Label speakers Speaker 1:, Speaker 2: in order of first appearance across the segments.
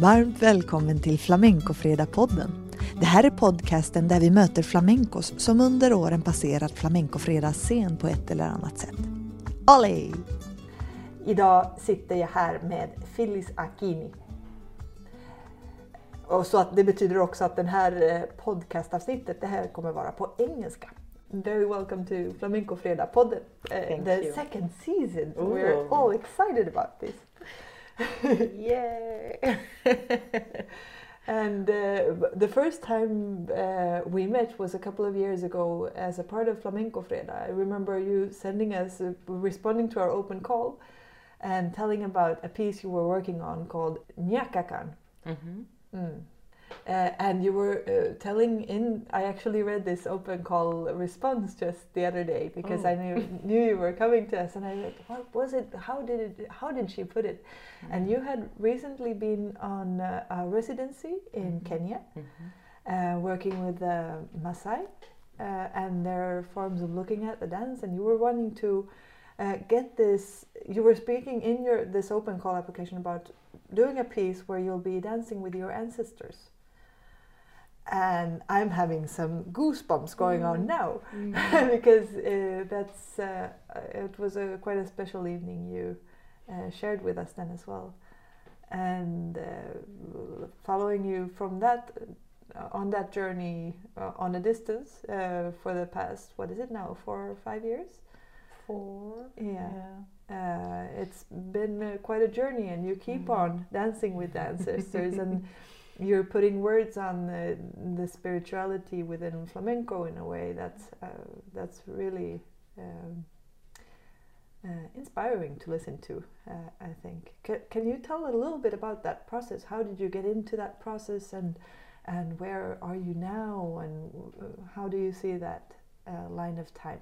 Speaker 1: Varmt välkommen till Flamencofredag-podden. Det här är podcasten där vi möter flamencos som under åren passerat Flamencofredags-scen på ett eller annat sätt. Olé! Idag sitter jag här med Phyllis Akini. Och så att det betyder också att den här eh, podcastavsnittet, det här kommer vara på engelska. Very welcome to Flamenco Fredag podden. Uh, the
Speaker 2: you.
Speaker 1: second season.
Speaker 2: Ooh.
Speaker 1: We're all excited about this.
Speaker 2: Yay!
Speaker 1: And uh, the first time uh, we met was a couple of years ago as a part of Flamenco Fredag. I remember you sending us, uh, responding to our open call, and telling about a piece you were working on called Nyakakan.
Speaker 2: hmm
Speaker 1: Mm. Uh, and you were uh, telling in. I actually read this open call response just the other day because I
Speaker 2: Oh.
Speaker 1: knew knew you were coming to us, and I read, what was it? How did it? How did she put it? And you had recently been on uh, a residency in
Speaker 2: Mhm.
Speaker 1: Kenya,
Speaker 2: hmm
Speaker 1: uh, working with uh, Maasai uh, and their forms of looking at the dance, and you were wanting to uh, get this. You were speaking in your this open call application about doing a piece where you'll be dancing with your ancestors. And I'm having some goosebumps going on
Speaker 2: Mm.
Speaker 1: now
Speaker 2: Mm-hmm.
Speaker 1: because uh, that's uh, it was a quite a special evening you uh, shared with us then as well, and uh, following you from that uh, on that journey uh, on a distance uh, for the past what is it now four or five years?
Speaker 2: Four.
Speaker 1: Yeah. Uh, it's been uh, quite a journey, and you keep
Speaker 2: Mhm.
Speaker 1: on dancing with the ancestors, and you're putting words on the, the spirituality within flamenco in a way that's uh, that's really um, uh, inspiring to listen to. Uh, I think. C- can you tell a little bit about that process? How did you get into that process, and and where are you now, and uh, how do you see that uh, line of time?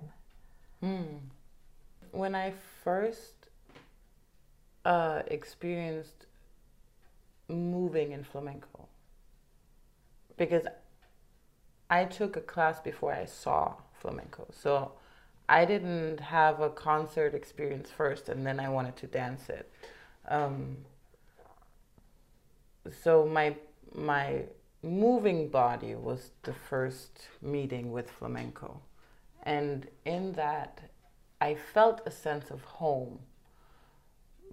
Speaker 2: Mm. When I first uh, experienced moving in flamenco, because I took a class before I saw flamenco, so I didn't have a concert experience first, and then I wanted to dance it. Um, so my my moving body was the first meeting with flamenco, and in that, I felt a sense of home.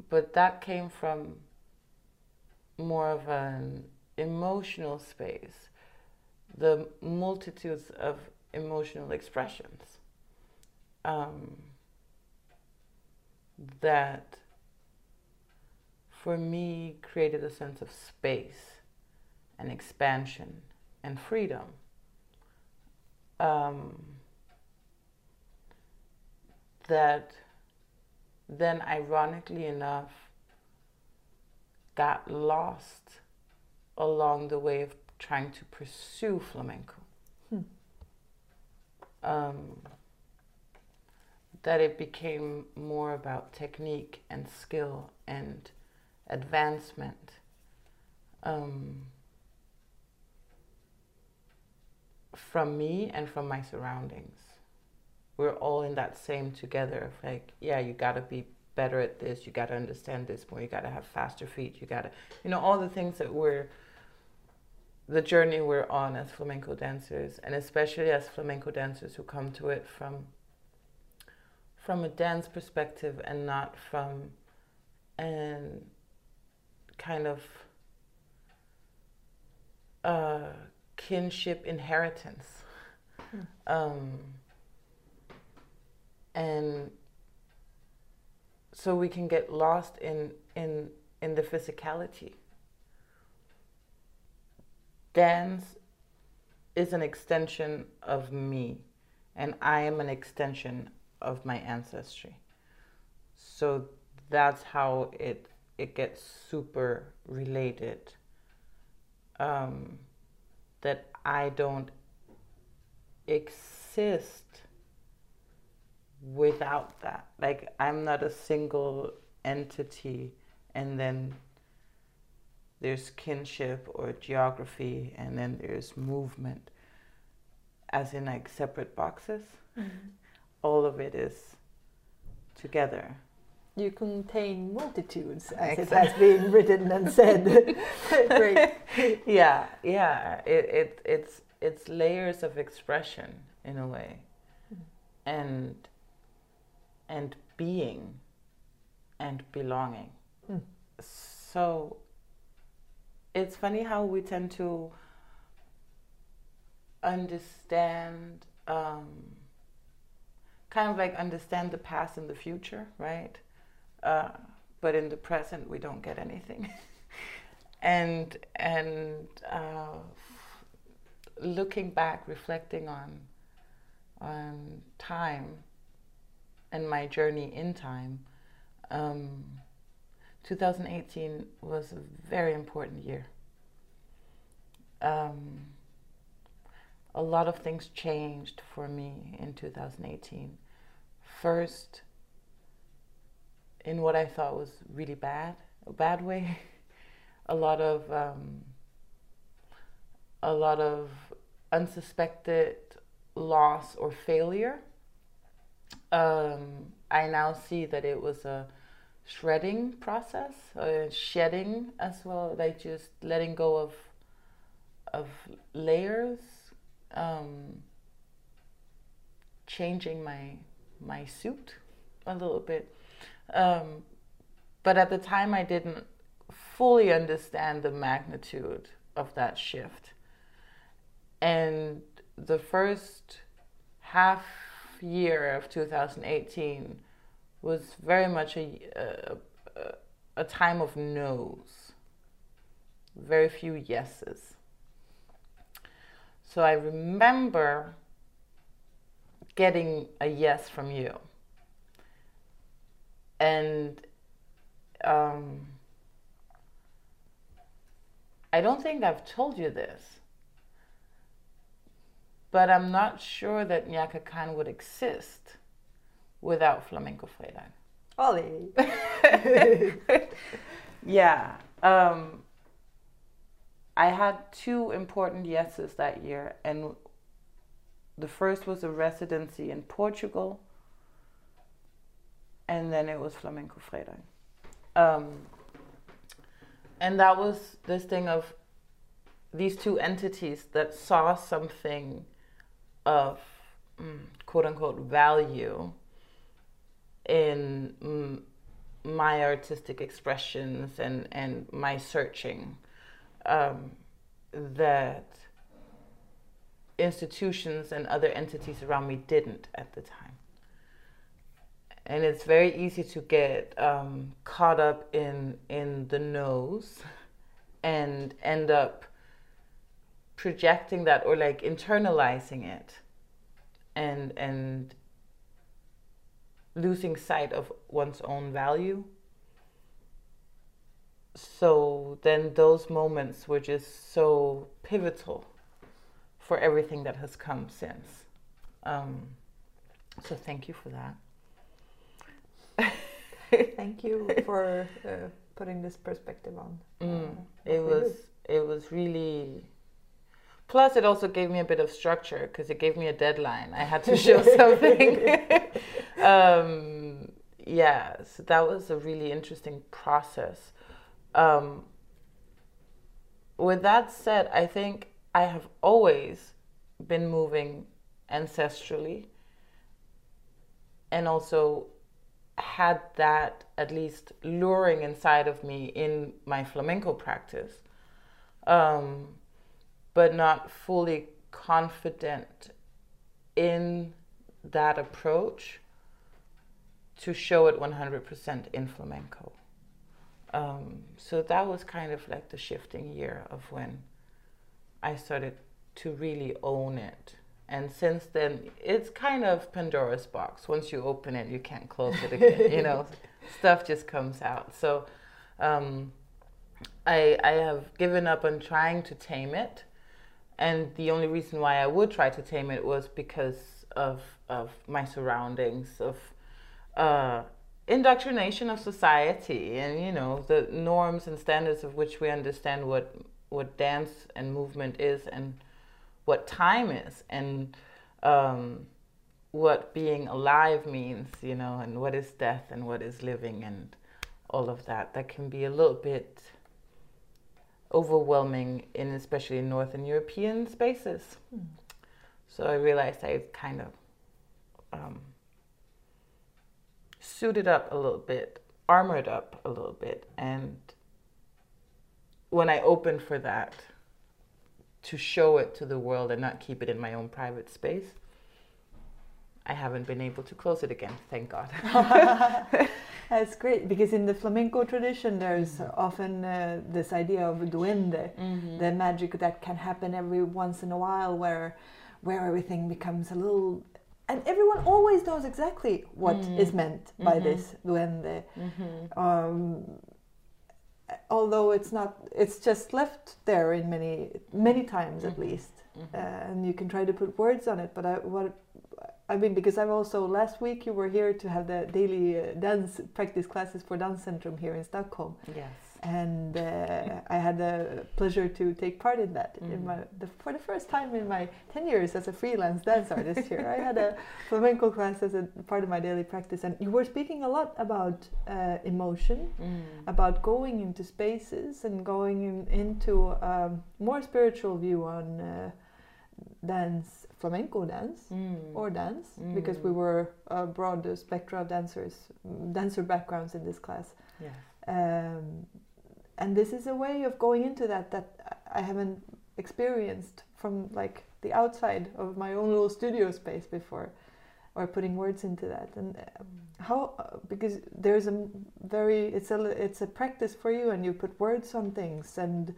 Speaker 2: But that came from more of an emotional space, the multitudes of emotional expressions um, that for me created a sense of space and expansion and freedom. Um, that then, ironically enough, got lost along the way of trying to pursue flamenco.
Speaker 1: Hmm.
Speaker 2: Um, that it became more about technique and skill and advancement. Um, from me and from my surroundings we're all in that same together of like yeah you got to be better at this you got to understand this more you got to have faster feet you got to you know all the things that we're the journey we're on as flamenco dancers and especially as flamenco dancers who come to it from from a dance perspective and not from an kind of uh, kinship inheritance
Speaker 1: Hmm.
Speaker 2: um, and so we can get lost in in in the physicality dance is an extension of me and i am an extension of my ancestry so that's how it it gets super related um, that i don't exist without that. Like I'm not a single entity and then there's kinship or geography and then there's movement as in like separate boxes. All of it is together.
Speaker 1: you contain multitudes, as it has been written and said. Great.
Speaker 2: Yeah, yeah. It, it it's it's layers of expression in a way, mm. and and being, and belonging. Mm. So it's funny how we tend to understand. Um, kind of like understand the past and the future, right? Uh, but in the present, we don't get anything. and and uh, looking back, reflecting on on time and my journey in time, um, 2018 was a very important year. Um, a lot of things changed for me in 2018. First, in what I thought was really bad, a bad way, a lot of um, a lot of unsuspected loss or failure. Um, I now see that it was a shredding process, a shedding as well, like just letting go of of layers, um, changing my my suit a little bit. Um, but at the time, I didn't fully understand the magnitude of that shift. And the first half year of 2018 was very much a, a, a time of no's, very few yeses. So I remember getting a yes from you. And um, I don't think I've told you this, but I'm not sure that Nyaka Khan would exist without Flamenco Fredag.
Speaker 1: Olé.
Speaker 2: yeah. Um, I had two important yeses that year, and the first was a residency in Portugal, and then it was Flamenco Fredag. Um, and that was this thing of these two entities that saw something of mm, quote unquote value in my artistic expressions and, and my searching um, that institutions and other entities around me didn't at the time. And it's very easy to get um, caught up in in the no's and end up projecting that or like internalizing it and and losing sight of one's own value so then those moments were just so pivotal for everything that has come since. Um, so thank you for
Speaker 1: that. thank you for uh, putting this perspective on.
Speaker 2: Mm, uh, it was it was really. Plus, it also gave me a bit of structure because it gave me a deadline. I had to show something. um, yeah, so that was a really interesting process. Um, with that said, I think I have always been moving ancestrally and also had that at least luring inside of me in my flamenco practice, um, but not fully confident in that approach to show it 100% in flamenco. Um, so that was kind of like the shifting year of when I started to really own it. And since then, it's kind of Pandora's box. Once you open it, you can't close it again. you know, stuff just comes out. So um, I, I have given up on trying to tame it. And the only reason why I would try to tame it was because of, of my surroundings, of uh, indoctrination of society and you know the norms and standards of which we understand what what dance and movement is and what time is and um, what being alive means, you know, and what is death and what is living and all of that. That can be a little bit overwhelming in especially Northern European spaces. Mm. So I realized I kind of um, suited up a little bit, armored up a little bit, and when I opened for that, to show it to the world and not keep it in my own private space, I haven't been able to close it again, thank God.
Speaker 1: That's great because in the flamenco tradition, there's mm-hmm. often uh, this idea of duende, mm-hmm. the magic that can happen every once in a while, where where everything becomes a little, and everyone always knows exactly what mm-hmm. is meant by mm-hmm. this duende. Mm-hmm. Um, although it's not, it's just left there in many many times at mm-hmm. least, uh, and you can try to put words on it. But I, what I mean, because I've also last week you were here to have the daily uh, dance practice classes for Danscentrum here in Stockholm.
Speaker 2: Yes.
Speaker 1: And uh, I had the pleasure to take part in that mm. in my the, for the first time in my ten years as a freelance dance artist here. I had a flamenco class as a part of my daily practice, and you were speaking a lot about uh, emotion, mm. about going into spaces and going in, into a um, more spiritual view on uh, dance flamenco dance mm. or dance mm. because we were a broad spectrum of dancers, dancer backgrounds in this class.
Speaker 2: Yeah.
Speaker 1: Um, and this is a way of going into that that I haven't experienced from like the outside of my own little studio space before or putting words into that and uh, how uh, because there's a very it's a it's a practice for you and you put words on things and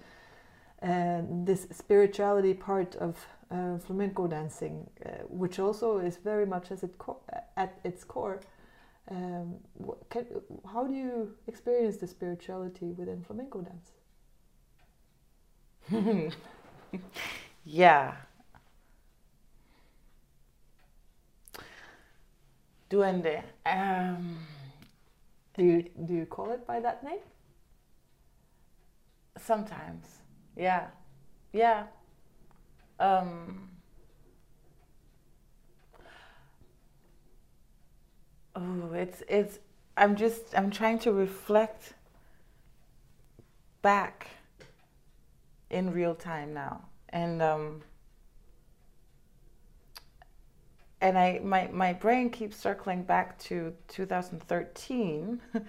Speaker 1: and this spirituality part of uh, flamenco dancing, uh, which also is very much as it at its core. Um, can, how do you experience the spirituality within flamenco
Speaker 2: dance? yeah. Duende. Um,
Speaker 1: do you do you call it by that name?
Speaker 2: Sometimes, yeah, yeah. Um, oh, it's it's. I'm just I'm trying to reflect back in real time now, and um, and I my my brain keeps circling back to 2013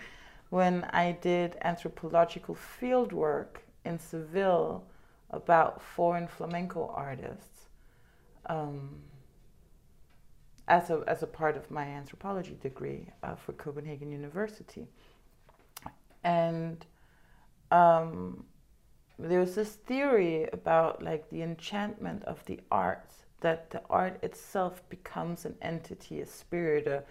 Speaker 2: when I did anthropological field work in Seville about foreign flamenco artists um, as, a, as a part of my anthropology degree uh, for Copenhagen University. And um, there was this theory about like the enchantment of the arts, that the art itself becomes an entity, a spirit, a,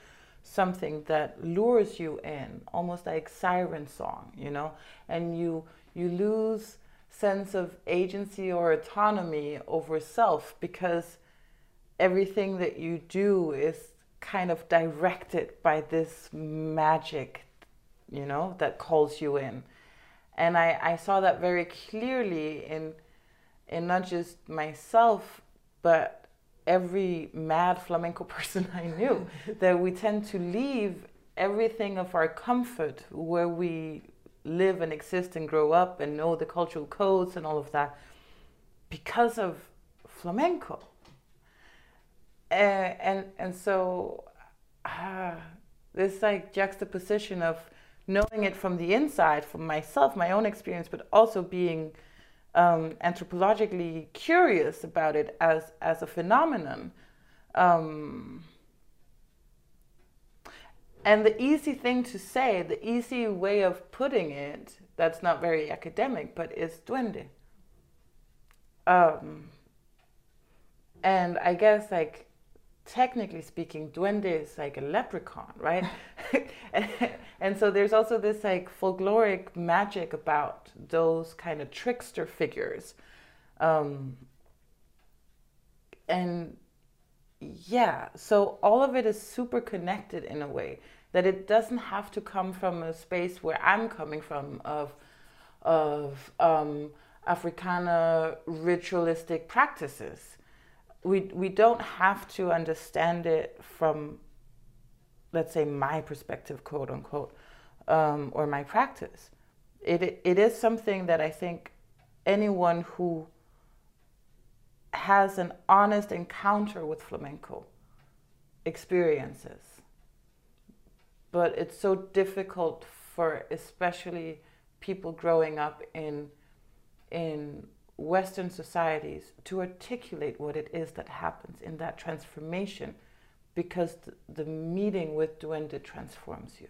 Speaker 2: something that lures you in, almost like siren song, you know, and you you lose sense of agency or autonomy over self because everything that you do is kind of directed by this magic, you know, that calls you in. And I, I saw that very clearly in in not just myself, but every mad flamenco person I knew, that we tend to leave everything of our comfort where we live and exist and grow up and know the cultural codes and all of that because of flamenco. Uh, and and so uh, this like juxtaposition of knowing it from the inside, from myself, my own experience, but also being um, anthropologically curious about it as as a phenomenon. Um, and the easy thing to say, the easy way of putting it, that's not very academic, but is duende. Um, and I guess, like, technically speaking, duende is like a leprechaun, right? and, and so there's also this like folkloric magic about those kind of trickster figures. Um, and yeah, so all of it is super connected in a way that it doesn't have to come from a space where I'm coming from of of um, Africana ritualistic practices. we we don't have to understand it from let's say my perspective quote unquote um, or my practice it it is something that i think anyone who has an honest encounter with flamenco experiences but it's so difficult for especially people growing up in in Western societies to articulate what it is that happens in that transformation because the, the meeting with Duende transforms you.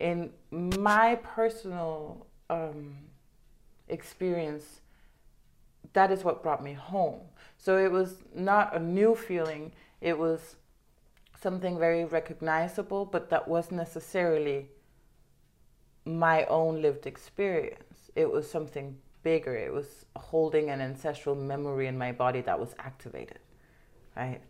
Speaker 2: In my personal um, experience, that is what brought me home. So it was not a new feeling, it was something very recognizable, but that wasn't necessarily my own lived experience. It was something bigger. It was holding an ancestral memory in my body that was activated, right?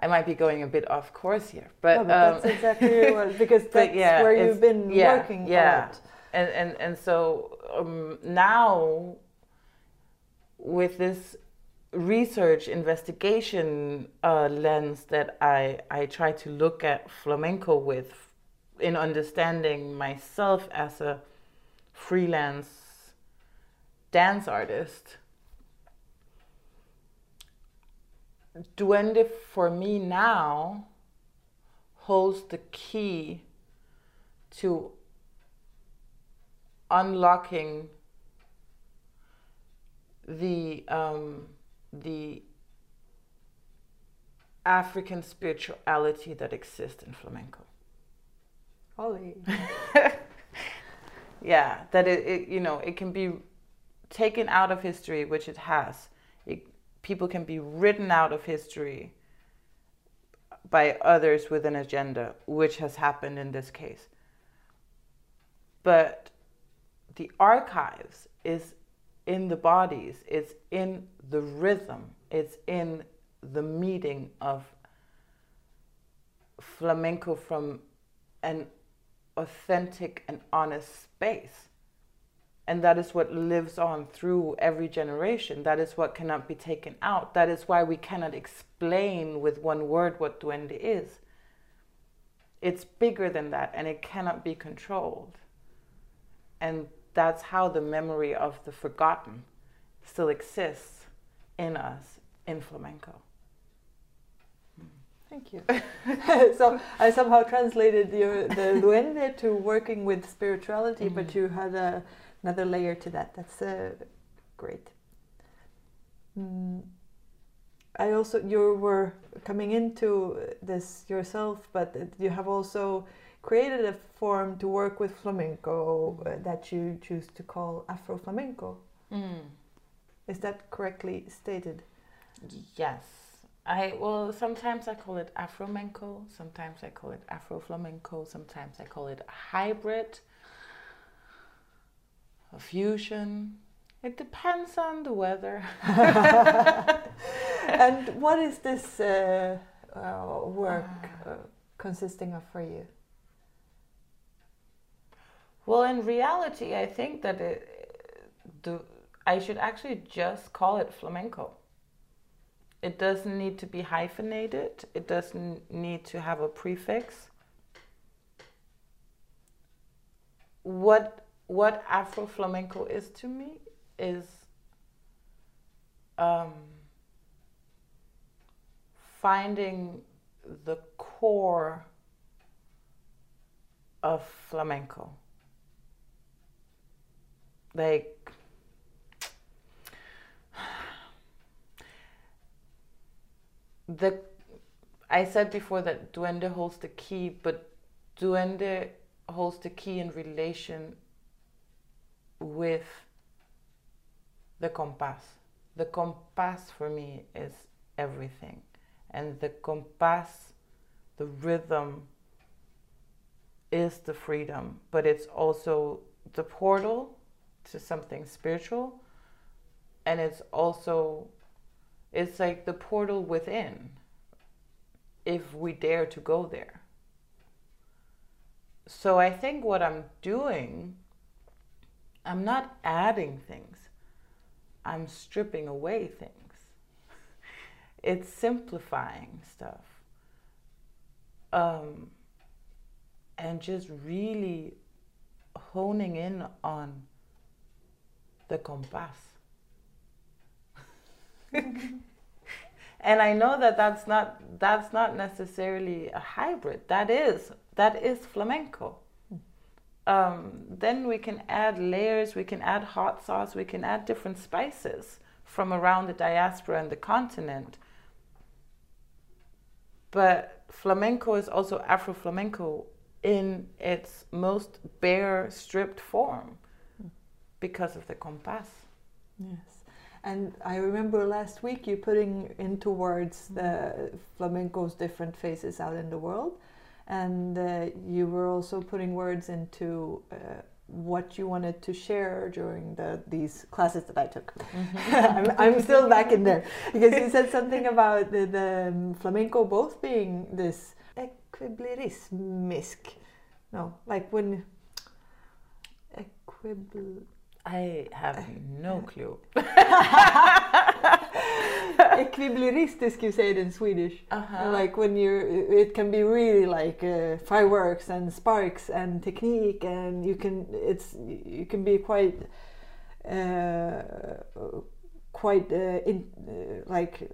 Speaker 2: I might be going a bit off course here, but,
Speaker 1: no, but um, that's exactly what, because that's yeah, where you've been
Speaker 2: yeah,
Speaker 1: working.
Speaker 2: Yeah, and and and so um, now with this research investigation uh, lens that I I try to look at flamenco with, in understanding myself as a freelance dance artist, Duende for me now holds the key to unlocking the um, the African spirituality that exists in flamenco.
Speaker 1: Holy.
Speaker 2: yeah, that it, it you know it can be taken out of history, which it has. It, people can be written out of history by others with an agenda, which has happened in this case. But the archives is in the bodies, it's in the rhythm, it's in the meeting of flamenco from an authentic and honest space. And that is what lives on through every generation. That is what cannot be taken out. That is why we cannot explain with one word what duende is. It's bigger than that and it cannot be controlled. And that's how the memory of the forgotten still exists in us in flamenco.
Speaker 1: Thank you. so I somehow translated your, the duende to working with spirituality, mm-hmm. but you had a another layer to that. That's uh, great. Mm. I also you were coming into this yourself, but you have also created a form to work with flamenco uh, that you choose to call Afro flamenco. Mm. Is that correctly stated?
Speaker 2: Yes. I well sometimes I call it Afro flamenco, sometimes I call it Afro flamenco, sometimes I call it a hybrid a fusion. It depends on the weather.
Speaker 1: and what is this uh, uh, work uh, consisting of for you?
Speaker 2: Well, in reality, I think that it, I should actually just call it flamenco. It doesn't need to be hyphenated. It doesn't need to have a prefix. What what Afro flamenco is to me is um, finding the core of flamenco. Like, the I said before that duende holds the key, but duende holds the key in relation with the compás. The compás for me is everything. And the compás, the rhythm, is the freedom, but it's also the portal to something spiritual. And it's also, it's like the portal within, if we dare to go there. So I think what I'm doing I'm not adding things, I'm stripping away things. it's simplifying stuff um, and just really honing in on the compás. and I know that that's not that's not necessarily a hybrid. That is that is flamenco. Um, then we can add layers. We can add hot sauce. We can add different spices from around the diaspora and the continent. But flamenco is also Afro flamenco in its most bare, stripped form because of the compás.
Speaker 1: Yes. And I remember last week you putting into words the flamenco's different faces out in the world. And uh, you were also putting words into uh, what you wanted to share during the, these classes that I took. Mm-hmm. I'm, I'm, still back in there because you said something about the, the um, flamenco both being this equilibrismisk. No, like when equibl
Speaker 2: I have no clue.
Speaker 1: Ekvilibristisk, you say it in Swedish. Uh-huh. Like when you're, it can be really like uh, fireworks and sparks and technique, and you can, it's, you can be quite, uh, quite uh, in, uh, like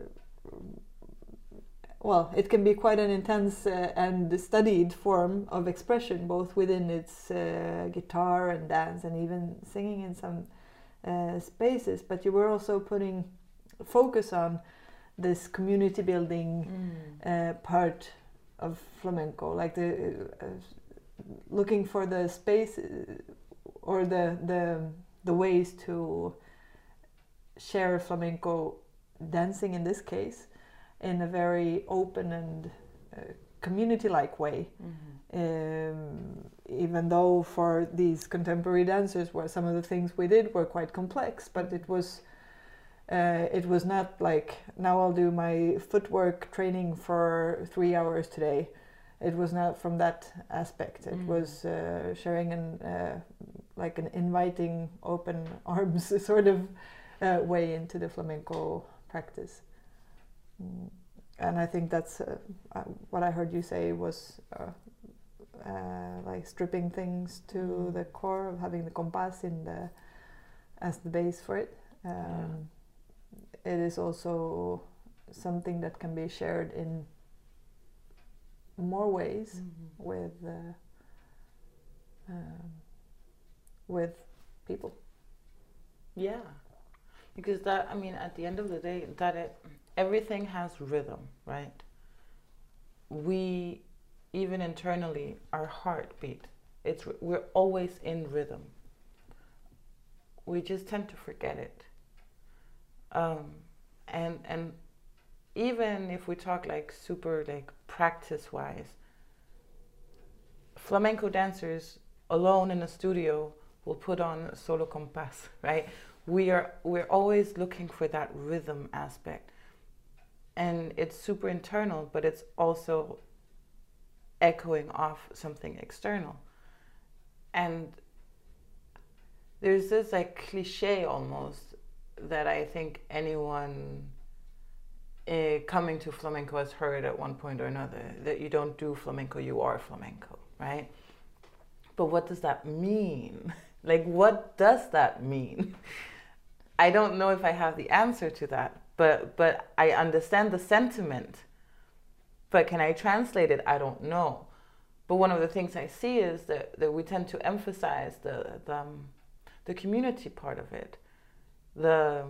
Speaker 1: well, it can be quite an intense uh, and studied form of expression, both within its uh, guitar and dance, and even singing in some uh, spaces. But you were also putting focus on this community building mm. part of flamenco, like the uh, looking for the space uh, or the the the ways to share flamenco dancing in this case in a very open and uh, community-like way. Mm-hmm. Um, even though for these contemporary dancers, where some of the things we did were quite complex, but it was uh, it was not like now I'll do my footwork training for three hours today. It was not from that aspect. It mm. was uh, sharing an uh, like an inviting, open arms sort of uh, way into the flamenco practice. Mm. And I think that's uh, uh, what I heard you say was uh, uh, like stripping things to mm. the core of having the compás in the as the base for it. Um, yeah. It is also something that can be shared in more ways mm-hmm. with uh, um, with people.
Speaker 2: Yeah, because that I mean, at the end of the day, that it everything has rhythm, right? We, even internally, our heartbeat, it's we're always in rhythm. We just tend to forget it. Um, and and even if we talk like super like practice wise, flamenco dancers alone in a studio will put on solo compás, right? We are we're always looking for that rhythm aspect and it's super internal, but it's also echoing off something external. And there's this like cliche almost that I think anyone uh, coming to flamenco has heard at one point or another that you don't do flamenco, you are flamenco, right? But what does that mean? like, what does that mean? I don't know if I have the answer to that, but but I understand the sentiment. But can I translate it? I don't know. But one of the things I see is that, that we tend to emphasize the the, um, the community part of it, the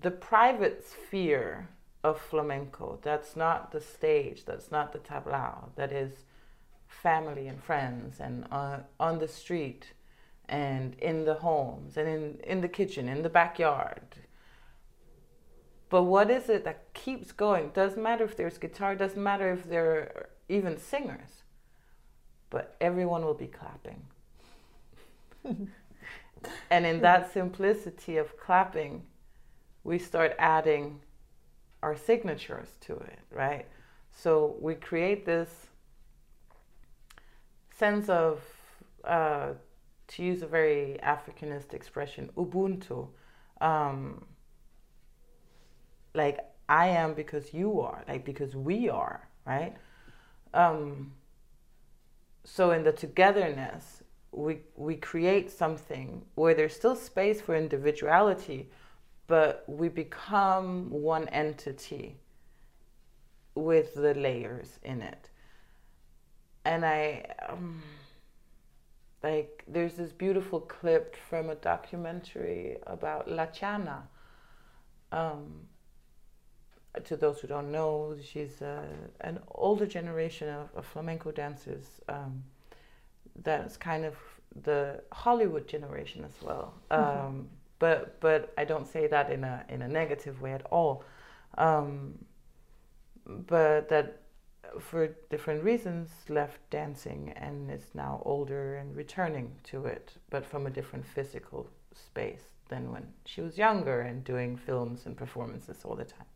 Speaker 2: the private sphere of flamenco. That's not the stage. That's not the tablao. That is family and friends and uh, on the street and in the homes and in, in the kitchen, in the backyard, but what is it that keeps going? Doesn't matter if there's guitar, doesn't matter if there are even singers, but everyone will be clapping. and in that simplicity of clapping, we start adding our signatures to it, right? So we create this sense of, uh, to use a very Africanist expression, Ubuntu. Um, like I am because you are, like because we are, right? Um, so in the togetherness, we we create something where there's still space for individuality, but we become one entity with the layers in it. And I um, like there's this beautiful clip from a documentary about La Chana. Um, to those who don't know, she's uh, an older generation of, of flamenco dancers. Um, that's kind of the Hollywood generation as well. Mm-hmm. Um, but but I don't say that in a in a negative way at all. Um, but that for different reasons left dancing and is now older and returning to it, but from a different physical space than when she was younger and doing films and performances all the time.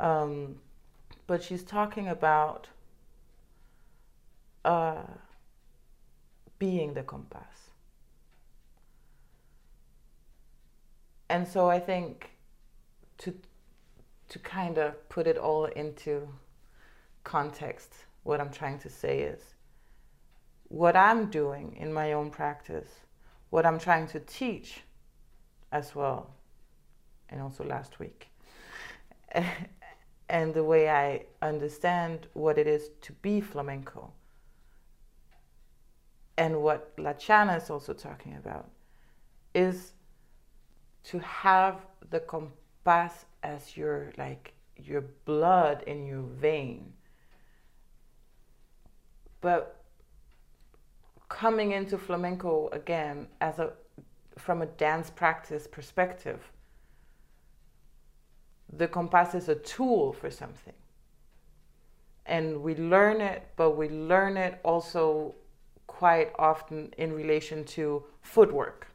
Speaker 2: Um, but she's talking about uh, being the compás. And so I think to to kind of put it all into context, what I'm trying to say is what I'm doing in my own practice, what I'm trying to teach as well, and also last week, and the way I understand what it is to be flamenco, and what La Chana is also talking about, is to have the compás as your like your blood in your vein. But coming into flamenco again as a from a dance practice perspective the compás is a tool for something. And we learn it but we learn it also quite often in relation to footwork.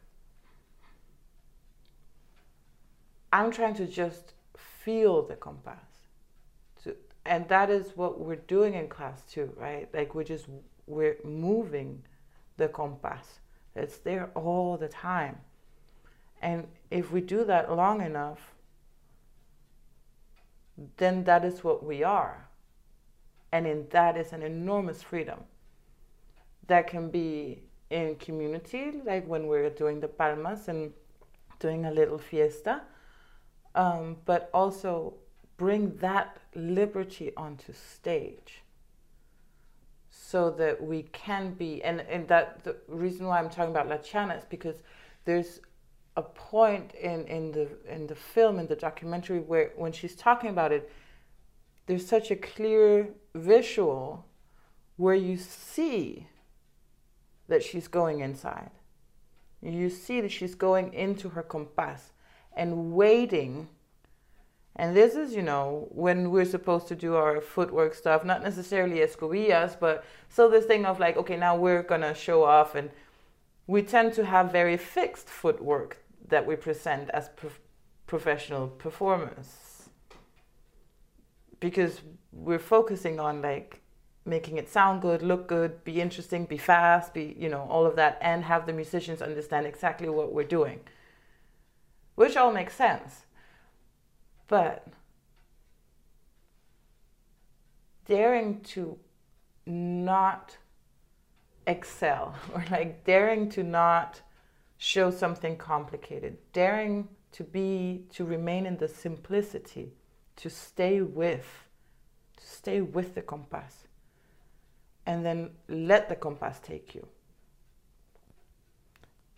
Speaker 2: I'm trying to just feel the compás and that is what we're doing in class too right? Like we're just we're moving the compás. It's there all the time. And if we do that long enough then that is what we are. And in that is an enormous freedom that can be in community like when we're doing the palmas and doing a little fiesta um, but also bring that liberty onto stage so that we can be and, and that the reason why I'm talking about La Chana is because there's a point in, in the in the film in the documentary where when she's talking about it there's such a clear visual where you see that she's going inside. You see that she's going into her compás and waiting. And this is, you know, when we're supposed to do our footwork stuff, not necessarily escobillas, but so this thing of like, okay, now we're gonna show off, and we tend to have very fixed footwork that we present as prof- professional performers. Because we're focusing on like making it sound good, look good, be interesting, be fast, be, you know, all of that, and have the musicians understand exactly what we're doing, which all makes sense. But daring to not excel or like daring to not show something complicated, daring to be, to remain in the simplicity, to stay with, to stay with the compás, and then let the compás take you.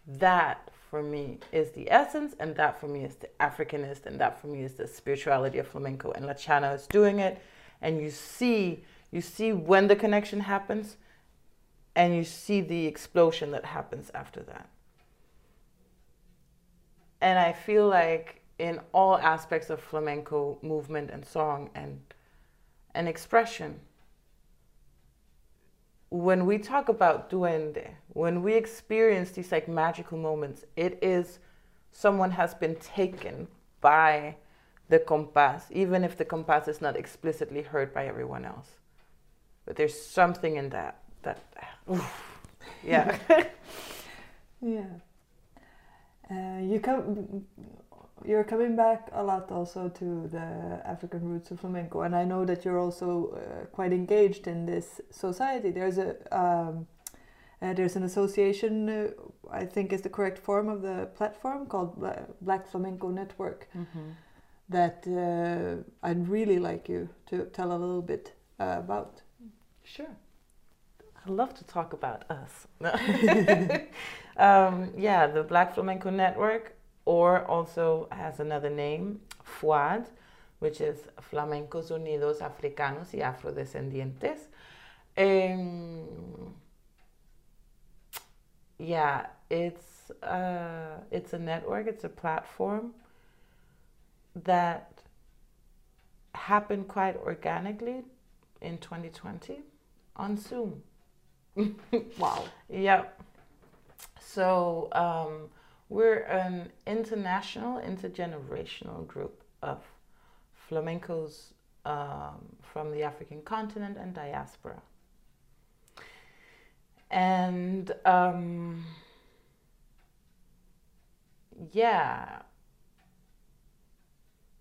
Speaker 2: That for me is the essence, and that for me is the Africanist, and that for me is the spirituality of flamenco. And La Chana is doing it, and you see, you see when the connection happens, and you see the explosion that happens after that. And I feel like in all aspects of flamenco movement and song and and expression, when we talk about duende, when we experience these like magical moments, it is someone has been taken by the compás, even if the compás is not explicitly heard by everyone else. But there's something in that that, oof, yeah,
Speaker 1: yeah. Uh, you come you're coming back a lot also to the African roots of flamenco, and I know that you're also uh, quite engaged in this society. There's a um, uh, there's an association, uh, I think is the correct form of the platform called Black Flamenco Network. Mm-hmm. That uh, I'd really like you to tell a little bit uh, about.
Speaker 2: Sure. I love to talk about us. um, yeah, the Black Flamenco Network, or also has another name, FUAD, which is Flamencos Unidos Africanos y Afrodescendientes. Um, yeah, it's uh, it's a network, it's a platform that happened quite organically in 2020 on Zoom.
Speaker 1: wow.
Speaker 2: Yeah. So um, we're an international, intergenerational group of flamencos um, from the African continent and diaspora. And um, yeah,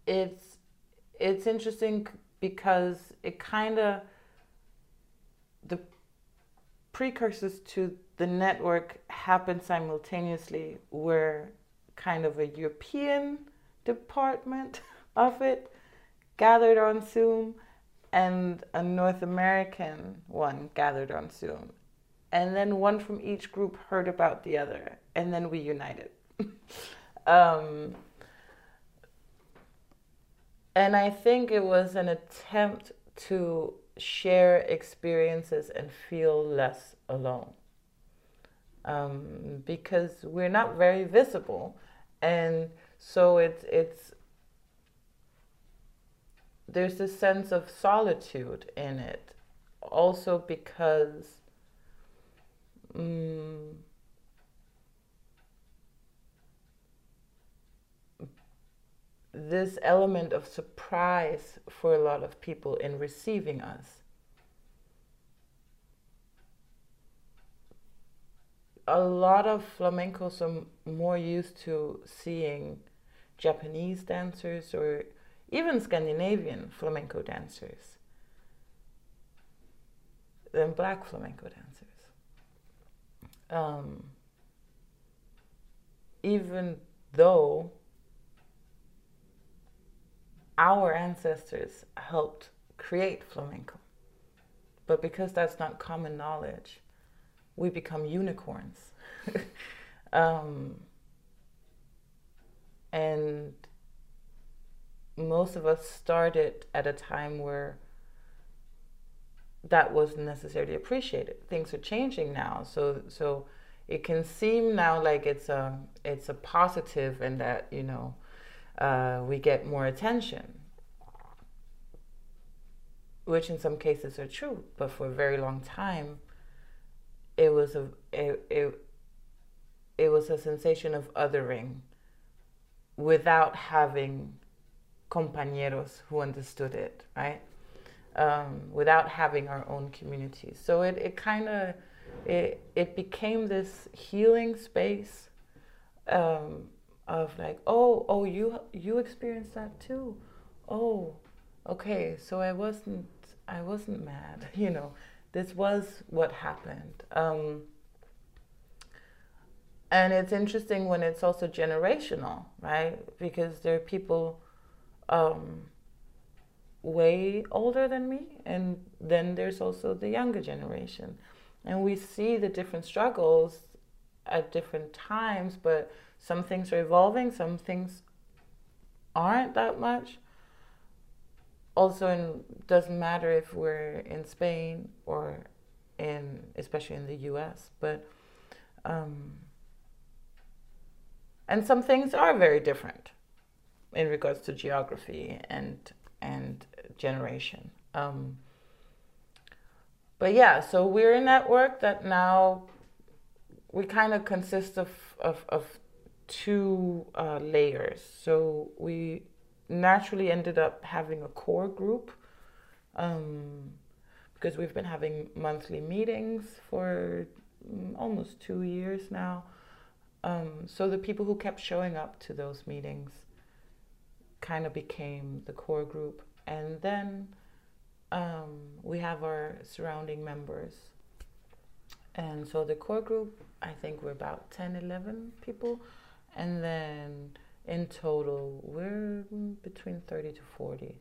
Speaker 2: it's it's interesting because it kind of the precursors to the network happened simultaneously where kind of a European department of it gathered on Zoom and a North American one gathered on Zoom. And then one from each group heard about the other, and then we united. um, and I think it was an attempt to share experiences and feel less alone. Um, because we're not very visible, and so it's it's there's a sense of solitude in it, also because um, this element of surprise for a lot of people in receiving us. A lot of flamencos are more used to seeing Japanese dancers or even Scandinavian flamenco dancers than black flamenco dancers. Um, even though our ancestors helped create flamenco. But because that's not common knowledge, we become unicorns. um, and most of us started at a time where that wasn't necessarily appreciated. Things are changing now, so so it can seem now like it's a it's a positive and that you know uh, we get more attention, which in some cases are true, but for a very long time, it was a it, it, it was a sensation of othering without having compañeros who understood it, right? Um, without having our own communities. So it, it kind of it, it became this healing space um, of like, oh, oh, you you experienced that too. Oh, okay. So I wasn't I wasn't mad. You know, this was what happened. Um, and it's interesting when it's also generational, right? Because there are people um, way older than me, and then there's also the younger generation, and we see the different struggles at different times, but some things are evolving, some things aren't that much. Also, it doesn't matter if we're in Spain or in, especially in the U.S. But, um, and some things are very different in regards to geography and and generation. Um, but yeah, so we're a network that now we kind of consist of, of, of two uh, layers. So we naturally ended up having a core group um, because we've been having monthly meetings for mm, almost two years now. Um, so the people who kept showing up to those meetings kind of became the core group. And then um, we have our surrounding members. And so the core group, I think we're about 10, 11 people. And then in total, we're between 30 to 40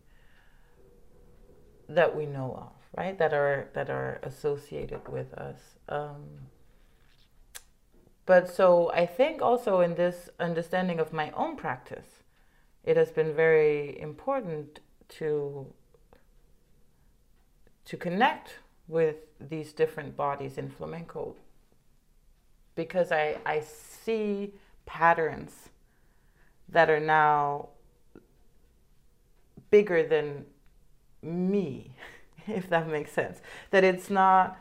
Speaker 2: that we know of, right? That are that are associated with us. Um, but so I think also in this understanding of my own practice, it has been very important to to connect with these different bodies in flamenco because I, I see patterns that are now bigger than me, if that makes sense. That it's not,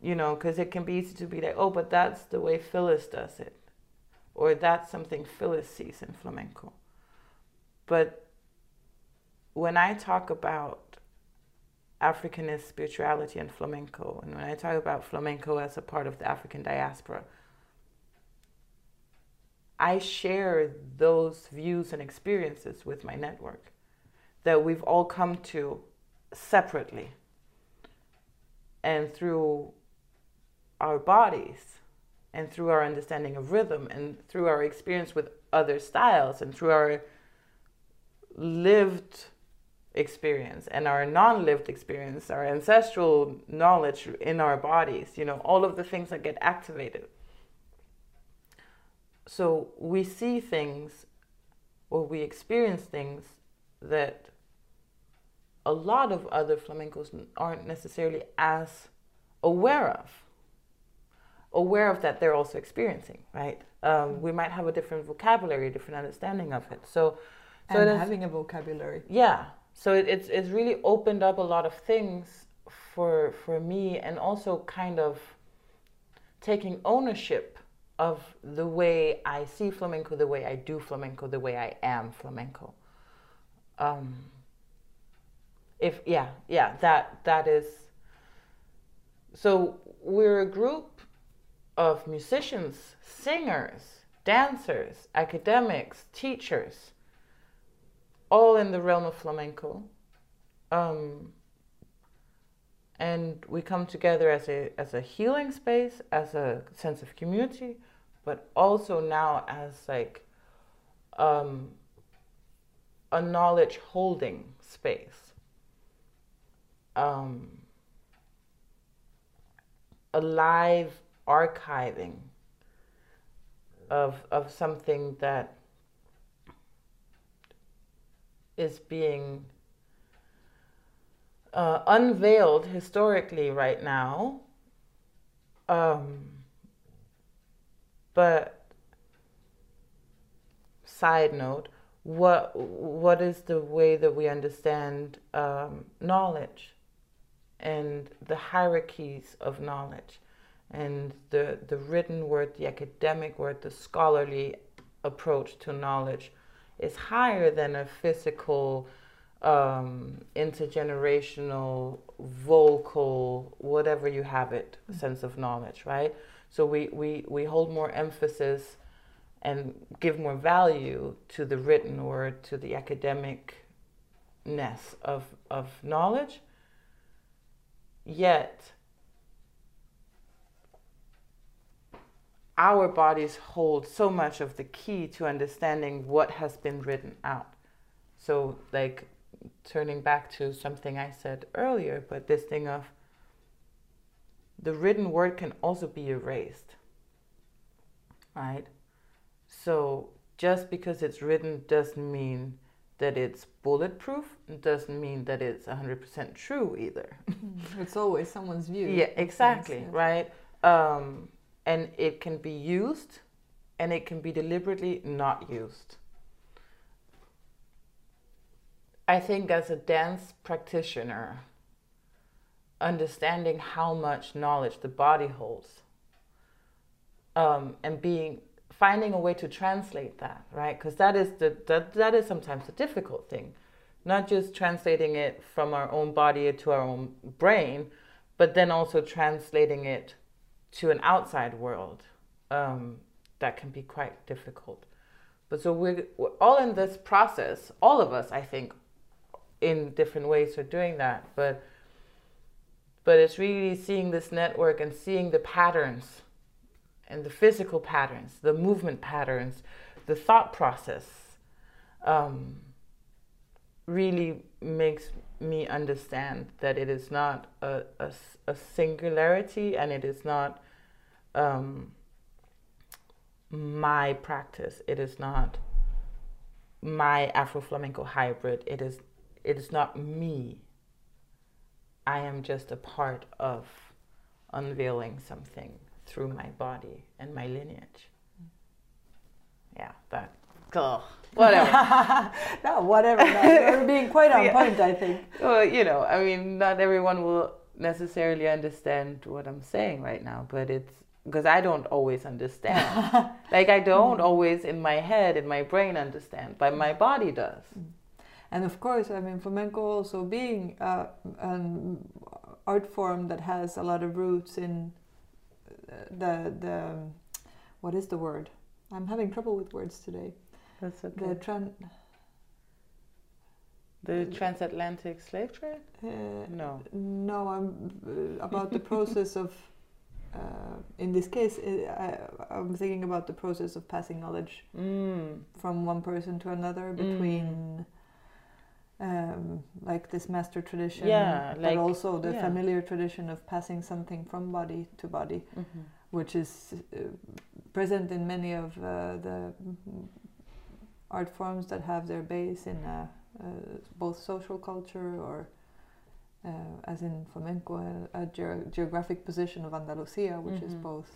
Speaker 2: you know, because it can be easy to be like, oh, but that's the way Phyllis does it, or that's something Phyllis sees in flamenco. But when I talk about Africanist spirituality and flamenco, and when I talk about flamenco as a part of the African diaspora, I share those views and experiences with my network that we've all come to separately. And through our bodies and through our understanding of rhythm and through our experience with other styles and through our lived experience and our non-lived experience our ancestral knowledge in our bodies you know all of the things that get activated so we see things or we experience things that a lot of other flamencos aren't necessarily as aware of. Aware of that they're also experiencing right? Um, we might have a different vocabulary a different understanding of it. So
Speaker 1: so and having a vocabulary.
Speaker 2: Yeah. So it, it's it's really opened up a lot of things for for me and also kind of taking ownership of the way I see flamenco, the way I do flamenco, the way I am flamenco. Um, if yeah yeah that that is so we're a group of musicians singers dancers academics teachers all in the realm of flamenco um, and we come together as a as a healing space as a sense of community but also now as like um, a knowledge holding space um, a live archiving of of something that is being uh, unveiled historically right now. Um, but side note, what what is the way that we understand um, knowledge? and the hierarchies of knowledge and the, the written word, the academic word, the scholarly approach to knowledge is higher than a physical, um, intergenerational, vocal, whatever you have it, mm-hmm. sense of knowledge, right? So we, we, we hold more emphasis and give more value to the written word, to the academicness of, of knowledge Yet, our bodies hold so much of the key to understanding what has been written out. So, like, turning back to something I said earlier, but this thing of the written word can also be erased, right? So, just because it's written doesn't mean that it's bulletproof doesn't mean that it's 100% true either.
Speaker 1: Mm, it's always someone's view.
Speaker 2: Yeah, exactly, yeah. right? Um, and it can be used and it can be deliberately not used. I think as a dance practitioner, understanding how much knowledge the body holds um, and being finding a way to translate that, right? Because that is the that, that is sometimes a difficult thing, not just translating it from our own body to our own brain, but then also translating it to an outside world. Um, that can be quite difficult. but so we're, we're all in this process all of us i think in different ways are doing that but but it's really seeing this network and seeing the patterns and the physical patterns the movement patterns the thought process um, really makes me understand that it is not a, a, a singularity and it is not um, my practice. It is not my Afro flamenco hybrid. It is it is not me. I am just a part of unveiling something through my body and my lineage. Yeah, that. Ugh, whatever.
Speaker 1: no, whatever. No, you're being quite on yeah. point, I think.
Speaker 2: Well, you know, I mean, not everyone will necessarily understand what I'm saying right now, but it's because I don't always understand. like I don't mm. always in my head, in my brain understand, but my body does. Mm.
Speaker 1: And of course, I mean, flamenco also being uh, an art form that has a lot of roots in uh, the the what is the word? I'm having trouble with words today.
Speaker 2: That's okay.
Speaker 1: The tran.
Speaker 2: The transatlantic slave trade?
Speaker 1: Uh,
Speaker 2: no.
Speaker 1: No, I'm uh, about the process of uh, in this case, it, I, am thinking about the process of passing knowledge
Speaker 2: mm.
Speaker 1: from one person to another between, mm. Um, like this master tradition,
Speaker 2: yeah,
Speaker 1: but also the yeah. familiar tradition of passing something from body to body,
Speaker 2: mm-hmm.
Speaker 1: which is uh, present in many of uh, the art forms that have their base in uh, uh, both social culture or uh, as in flamenco, a, ge geographic position of Andalusia, which mm -hmm. is mm-hmm. both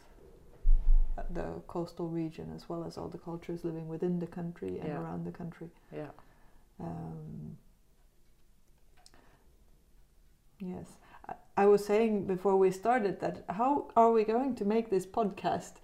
Speaker 1: uh, the coastal region as well as all the cultures living within the country and
Speaker 2: yeah.
Speaker 1: around the country.
Speaker 2: Yeah.
Speaker 1: Um, yes. I, was saying before we started that how are we going to make this podcast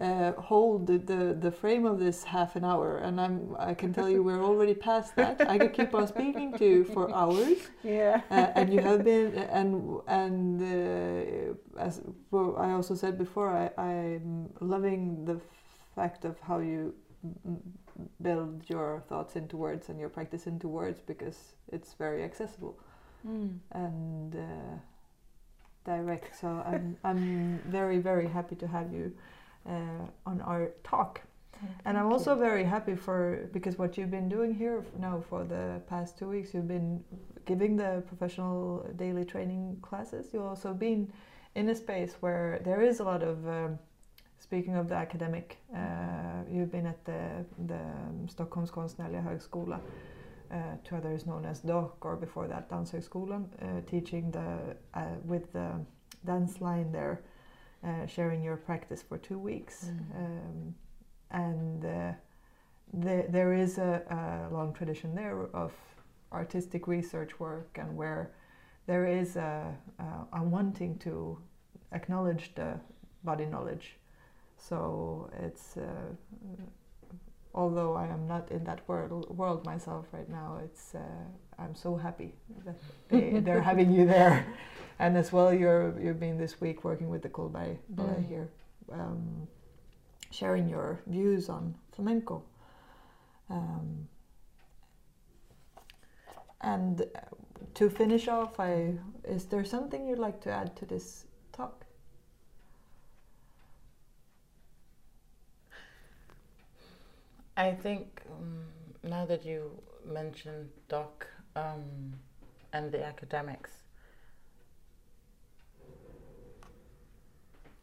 Speaker 1: uh, hold the, the, the frame of this half an hour? And I'm I can tell you we're already past that. I could keep on speaking to you for hours.
Speaker 2: Yeah.
Speaker 1: Uh, and you have been and and uh, as well, I also said before I, I'm loving the fact of how you build your thoughts into words and your practice into words because it's very accessible
Speaker 2: mm.
Speaker 1: and uh, direct so I'm, I'm very very happy to have you uh, on our talk. and I'm also very happy for because what you've been doing here now for the past two weeks, you've been giving the professional daily training classes. You've also been in a space where there is a lot of um, speaking of the academic. Uh, you've been at the the Stockholms konstnärliga högskola, uh, to others known as DOCH, or before that Danshögskolan, uh, teaching the uh, with the dance line there uh, sharing your practice for two weeks.
Speaker 2: Mm.
Speaker 1: Um, and uh, the, there is a, a, long tradition there of artistic research work and where there is a, a, a wanting to acknowledge the body knowledge. So it's uh, although I am not in that world world myself right now, it's uh, I'm so happy that they, they're having you there, and as well you're you've been this week working with the Ballet mm. here, um, sharing your views on flamenco. Um, and to finish off, I is there something you'd like to add to this talk?
Speaker 2: I think um, now that you mentioned DOCH um, and the academics,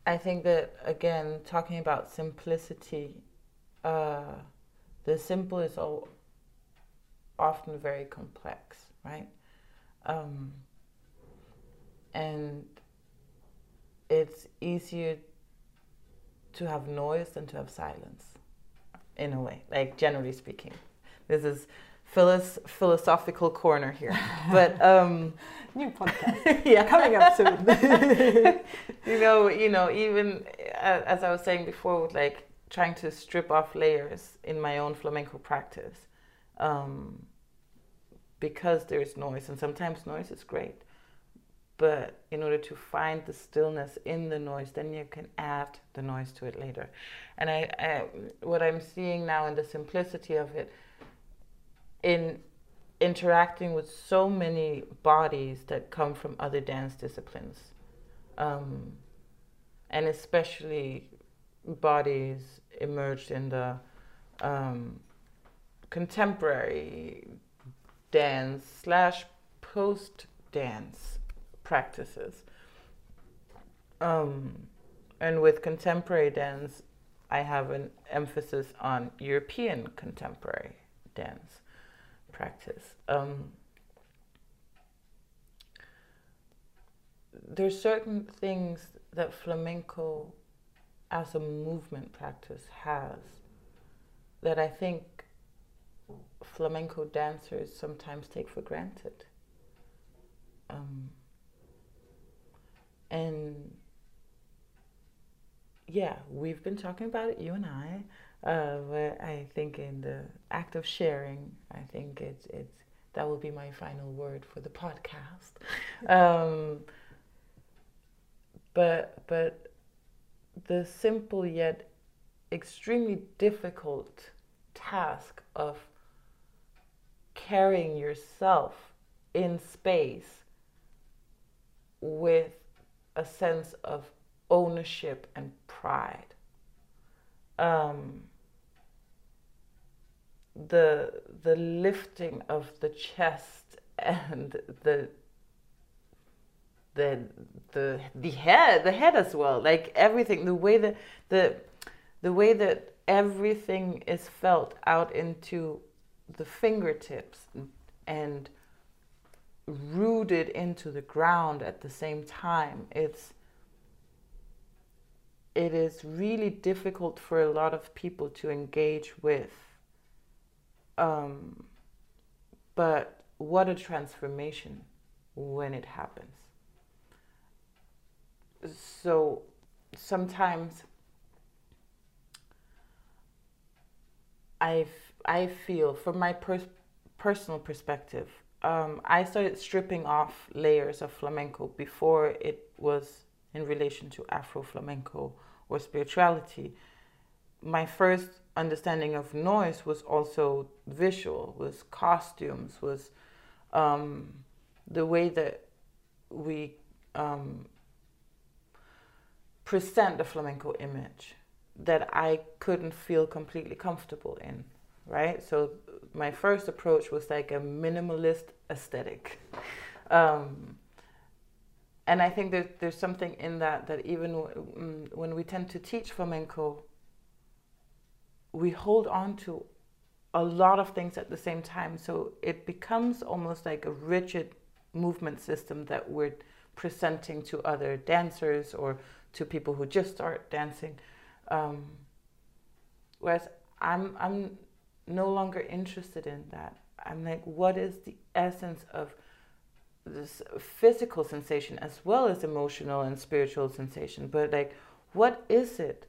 Speaker 2: I think that again, talking about simplicity, uh, the simple is all often very complex, right? Um, and it's easier to have noise than to have silence in a way, like generally speaking. This is Phyllis philosophical corner here, but um,
Speaker 1: new podcast, yeah, coming up
Speaker 2: soon. you know, you know, even uh, as I was saying before, with like trying to strip off layers in my own flamenco practice, um, because there's noise, and sometimes noise is great, but in order to find the stillness in the noise, then you can add the noise to it later. And I, I what I'm seeing now in the simplicity of it, in interacting with so many bodies that come from other dance disciplines, um, and especially bodies emerged in the um, contemporary dance slash post dance practices. Um, and with contemporary dance, I have an emphasis on European contemporary dance practice. Um, there's certain things that flamenco as a movement practice has that I think flamenco dancers sometimes take for granted. Um, and yeah, we've been talking about it, you and I. Uh, but I think in the act of sharing, I think it's it's that will be my final word for the podcast. um, but but the simple yet extremely difficult task of carrying yourself in space with a sense of ownership and pride. Um, the the lifting of the chest and the the the the head the head as well like everything the way that the the way that everything is felt out into the fingertips and rooted into the ground at the same time. It's it is really difficult for a lot of people to engage with. Um, but what a transformation when it happens. So sometimes I I feel from my per- personal perspective um, I started stripping off layers of flamenco before it was in relation to Afro flamenco or spirituality. My first understanding of noise was also visual, was costumes, was um, the way that we um, present the flamenco image that I couldn't feel completely comfortable in right? So my first approach was like a minimalist aesthetic. Um, and I think that there's something in that that even w- when we tend to teach flamenco, we hold on to a lot of things at the same time. So it becomes almost like a rigid movement system that we're presenting to other dancers or to people who just start dancing. Um, whereas I'm I'm no longer interested in that. I'm like, what is the essence of this physical sensation as well as emotional and spiritual sensation? But like, what is it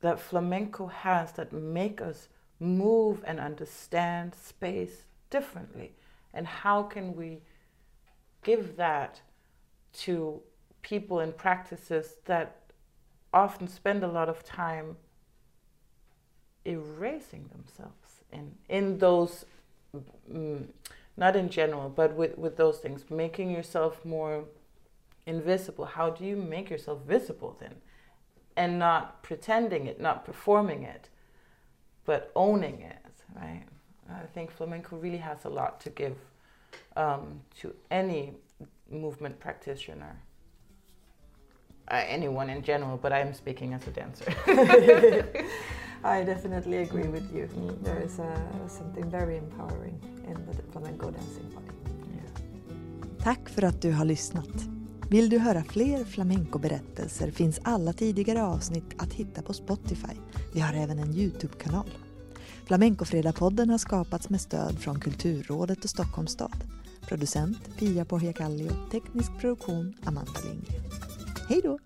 Speaker 2: that flamenco has that make us move and understand space differently? And how can we give that to people in practices that often spend a lot of time erasing themselves? in in those mm, not in general but with with those things making yourself more invisible. How do you make yourself visible then? And not pretending it not performing it but owning it right? I think flamenco really has a lot to give um, to any movement practitioner. Uh, anyone in general but i'm speaking as a dancer
Speaker 1: I definitely agree with you. Mm. There is a, something very empowering in the flamenco dancing body.
Speaker 3: Yeah. Tack för att du har lyssnat. Vill du höra fler flamenco-berättelser finns alla tidigare avsnitt att hitta på Spotify. Vi har även en Youtube-kanal. Flamencofredag-podden har skapats med stöd från Kulturrådet och Stockholms stad. Producent Pia Pohjakallio, teknisk produktion Amanda Lindgren. Hej då!